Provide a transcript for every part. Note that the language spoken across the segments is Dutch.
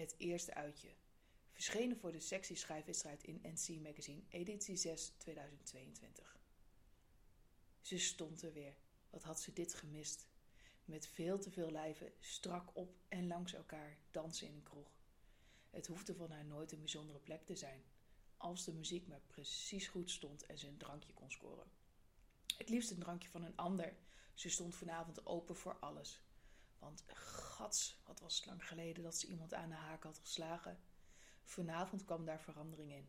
Het eerste uitje. Verschenen voor de sectie schrijfwedstrijd in NC Magazine, editie 6 2022. Ze stond er weer. Wat had ze dit gemist? Met veel te veel lijven, strak op en langs elkaar, dansen in een kroeg. Het hoefde van haar nooit een bijzondere plek te zijn, als de muziek maar precies goed stond en ze een drankje kon scoren. Het liefst een drankje van een ander. Ze stond vanavond open voor alles. Want gats, wat was het lang geleden dat ze iemand aan de haak had geslagen. Vanavond kwam daar verandering in.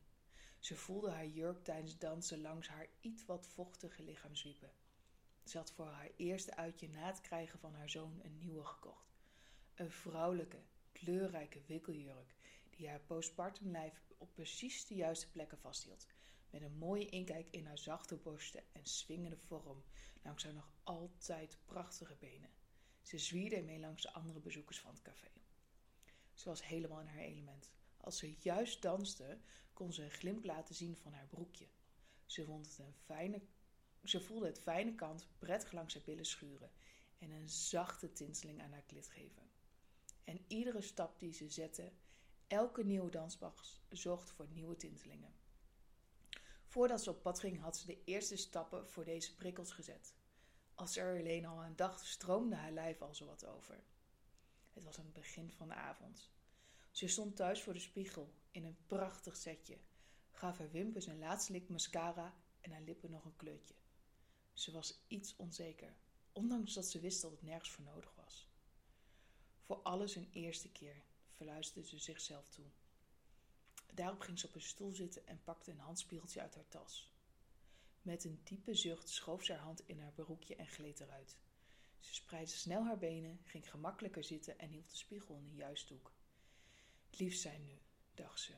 Ze voelde haar jurk tijdens dansen langs haar iets wat vochtige lichaam zwiepen. Ze had voor haar eerste uitje na het krijgen van haar zoon een nieuwe gekocht. Een vrouwelijke, kleurrijke wikkeljurk die haar postpartum lijf op precies de juiste plekken vasthield. Met een mooie inkijk in haar zachte borsten en swingende vorm langs haar nog altijd prachtige benen. Ze zwierde ermee langs de andere bezoekers van het café. Ze was helemaal in haar element. Als ze juist danste, kon ze een glimp laten zien van haar broekje. Ze, vond het een fijne, ze voelde het fijne kant prettig langs haar billen schuren en een zachte tinteling aan haar klit geven. En iedere stap die ze zette, elke nieuwe danspas, zorgde voor nieuwe tintelingen. Voordat ze op pad ging, had ze de eerste stappen voor deze prikkels gezet. Als er alleen al aan dacht, stroomde haar lijf al zo wat over. Het was aan het begin van de avond. Ze stond thuis voor de spiegel in een prachtig setje, gaf haar wimpers een laatste lik mascara en haar lippen nog een kleurtje. Ze was iets onzeker, ondanks dat ze wist dat het nergens voor nodig was. Voor alles een eerste keer, fluisterde ze zichzelf toe. Daarop ging ze op een stoel zitten en pakte een handspiegeltje uit haar tas. Met een diepe zucht schoof ze haar hand in haar broekje en gleed eruit. Ze spreidde snel haar benen, ging gemakkelijker zitten en hield de spiegel in de juiste hoek. Lief zijn nu, dacht ze.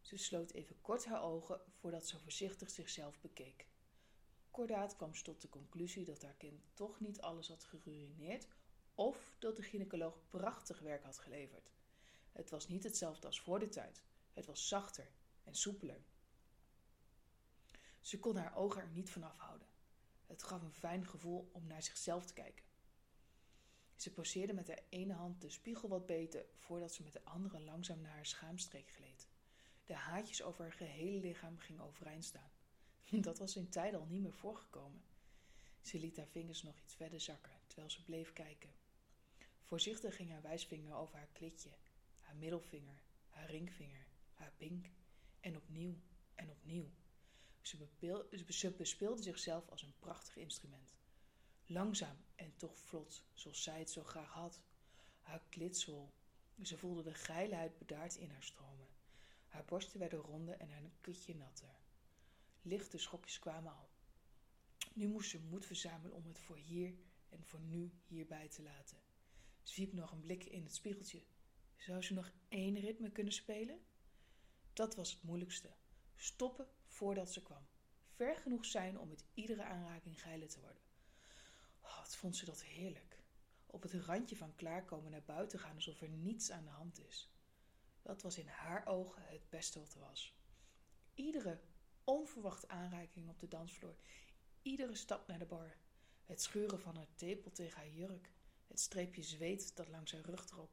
Ze sloot even kort haar ogen voordat ze voorzichtig zichzelf bekeek. Kordaat kwam ze tot de conclusie dat haar kind toch niet alles had geruineerd of dat de gynaecoloog prachtig werk had geleverd. Het was niet hetzelfde als voor de tijd. Het was zachter en soepeler. Ze kon haar ogen er niet van afhouden. Het gaf een fijn gevoel om naar zichzelf te kijken. Ze poseerde met haar ene hand de spiegel wat beter voordat ze met de andere langzaam naar haar schaamstreek gleed. De haartjes over haar gehele lichaam gingen overeind staan. Dat was in tijden al niet meer voorgekomen. Ze liet haar vingers nog iets verder zakken terwijl ze bleef kijken. Voorzichtig ging haar wijsvinger over haar klitje, haar middelvinger, haar ringvinger, haar pink en opnieuw en opnieuw. Ze, bespeelde zichzelf als een prachtig instrument. Langzaam en toch vlot, zoals zij het zo graag had. Haar klitsel. Ze voelde de geilheid bedaard in haar stromen. Haar borsten werden ronder en haar kutje natter. Lichte schokjes kwamen al. Nu moest ze moed verzamelen om het voor hier en voor nu hierbij te laten. Ze wierp nog een blik in het spiegeltje. Zou ze nog één ritme kunnen spelen? Dat was het moeilijkste. Stoppen voordat ze kwam. Ver genoeg zijn om met iedere aanraking geilen te worden. Oh, wat vond ze dat heerlijk. Op het randje van klaarkomen naar buiten gaan alsof er niets aan de hand is. Dat was in haar ogen het beste wat er was. Iedere onverwachte aanraking op de dansvloer, iedere stap naar de bar, het scheuren van haar tepel tegen haar jurk, het streepje zweet dat langs haar rug trok,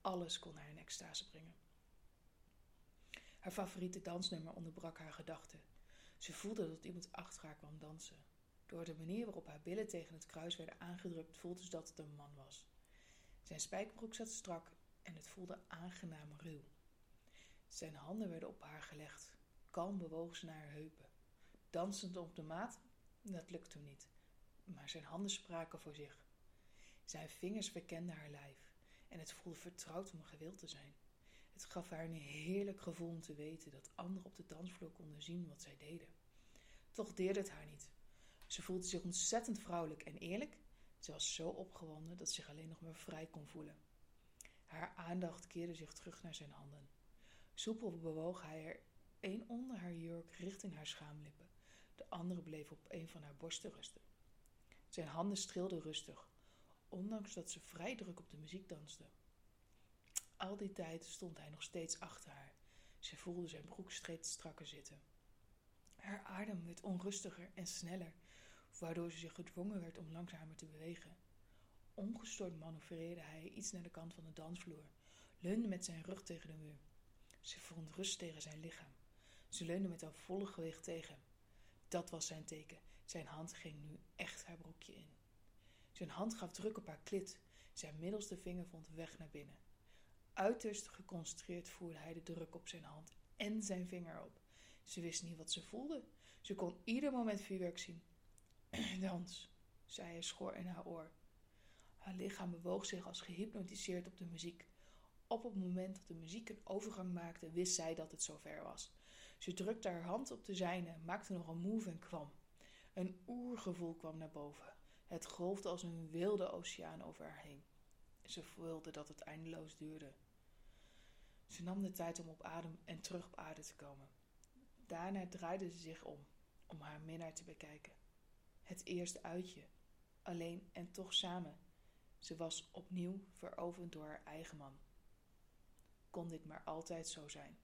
alles kon haar in extase brengen. Haar favoriete dansnummer onderbrak haar gedachten. Ze voelde dat iemand achter haar kwam dansen. Door de manier waarop haar billen tegen het kruis werden aangedrukt, voelde ze dat het een man was. Zijn spijkerbroek zat strak en het voelde aangenaam ruw. Zijn handen werden op haar gelegd. Kalm bewoog ze naar haar heupen. Dansend op de maat, dat lukte niet. Maar zijn handen spraken voor zich. Zijn vingers verkenden haar lijf en het voelde vertrouwd om gewild te zijn. Het gaf haar een heerlijk gevoel om te weten dat anderen op de dansvloer konden zien wat zij deden. Toch deerde het haar niet. Ze voelde zich ontzettend vrouwelijk en eerlijk. Ze was zo opgewonden dat ze zich alleen nog maar vrij kon voelen. Haar aandacht keerde zich terug naar zijn handen. Soepel bewoog hij er een onder haar jurk richting haar schaamlippen. De andere bleef op een van haar borsten rusten. Zijn handen streelden rustig, ondanks dat ze vrij druk op de muziek danste. Al die tijd stond hij nog steeds achter haar. Ze voelde zijn broek strakker zitten. Haar adem werd onrustiger en sneller, waardoor ze zich gedwongen werd om langzamer te bewegen. Ongestoord manoeuvreerde hij iets naar de kant van de dansvloer. leunde met zijn rug tegen de muur. Ze vond rust tegen zijn lichaam. Ze leunde met haar volle gewicht tegen hem. Dat was zijn teken. Zijn hand ging nu echt haar broekje in. Zijn hand gaf druk op haar klit. Zijn middelste vinger vond weg naar binnen. Uiterst geconcentreerd voerde hij de druk op zijn hand en zijn vinger op. Ze wist niet wat ze voelde. Ze kon ieder moment vuurwerk zien. Dans, zei hij schor in haar oor. Haar lichaam bewoog zich als gehypnotiseerd op de muziek. Op het moment dat de muziek een overgang maakte, wist zij dat het zover was. Ze drukte haar hand op de zijne, maakte nog een move en kwam. Een oergevoel kwam naar boven. Het golfde als een wilde oceaan over haar heen. Ze voelde dat het eindeloos duurde. Ze nam de tijd om op adem en terug op aarde te komen. Daarna draaide ze zich om, om haar minnaar te bekijken. Het eerste uitje, alleen en toch samen. Ze was opnieuw veroverd door haar eigen man. Kon dit maar altijd zo zijn?